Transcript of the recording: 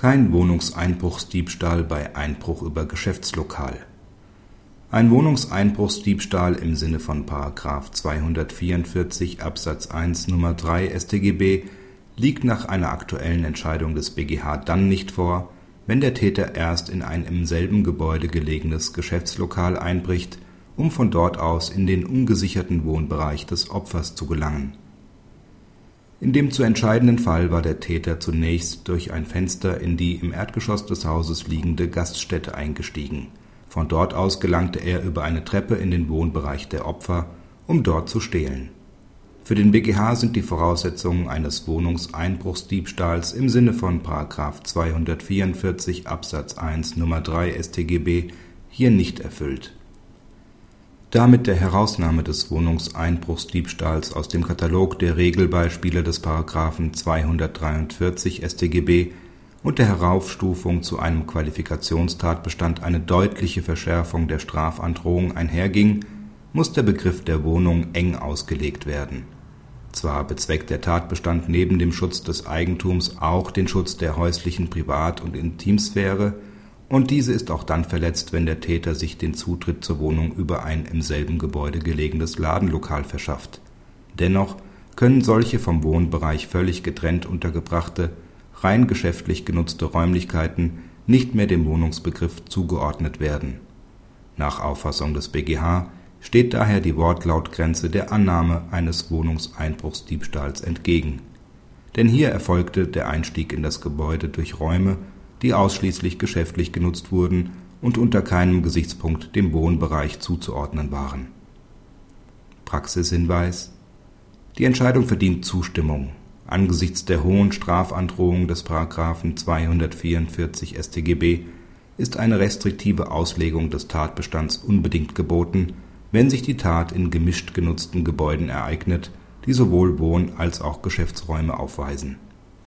Kein Wohnungseinbruchsdiebstahl bei Einbruch über Geschäftslokal. Ein Wohnungseinbruchsdiebstahl im Sinne von § 244 Absatz 1 Nr. 3 StGB liegt nach einer aktuellen Entscheidung des BgH dann nicht vor, wenn der Täter erst in ein im selben Gebäude gelegenes Geschäftslokal einbricht, um von dort aus in den ungesicherten Wohnbereich des Opfers zu gelangen. In dem zu entscheidenden Fall war der Täter zunächst durch ein Fenster in die im Erdgeschoss des Hauses liegende Gaststätte eingestiegen. Von dort aus gelangte er über eine Treppe in den Wohnbereich der Opfer, um dort zu stehlen. Für den BgH sind die Voraussetzungen eines Wohnungseinbruchsdiebstahls im Sinne von § 244 Absatz 1 Nr. 3 StGB hier nicht erfüllt. Da mit der Herausnahme des Wohnungseinbruchsdiebstahls aus dem Katalog der Regelbeispiele des § 243 StGB und der Heraufstufung zu einem Qualifikationstatbestand eine deutliche Verschärfung der Strafandrohung einherging, muss der Begriff der Wohnung eng ausgelegt werden. Zwar bezweckt der Tatbestand neben dem Schutz des Eigentums auch den Schutz der häuslichen Privat und Intimsphäre, und diese ist auch dann verletzt, wenn der Täter sich den Zutritt zur Wohnung über ein im selben Gebäude gelegenes Ladenlokal verschafft. Dennoch können solche vom Wohnbereich völlig getrennt untergebrachte, rein geschäftlich genutzte Räumlichkeiten nicht mehr dem Wohnungsbegriff zugeordnet werden. Nach Auffassung des BgH steht daher die Wortlautgrenze der Annahme eines Wohnungseinbruchsdiebstahls entgegen. Denn hier erfolgte der Einstieg in das Gebäude durch Räume die ausschließlich geschäftlich genutzt wurden und unter keinem Gesichtspunkt dem Wohnbereich zuzuordnen waren. Praxishinweis Die Entscheidung verdient Zustimmung. Angesichts der hohen Strafandrohung des § 244 StGB ist eine restriktive Auslegung des Tatbestands unbedingt geboten, wenn sich die Tat in gemischt genutzten Gebäuden ereignet, die sowohl Wohn als auch Geschäftsräume aufweisen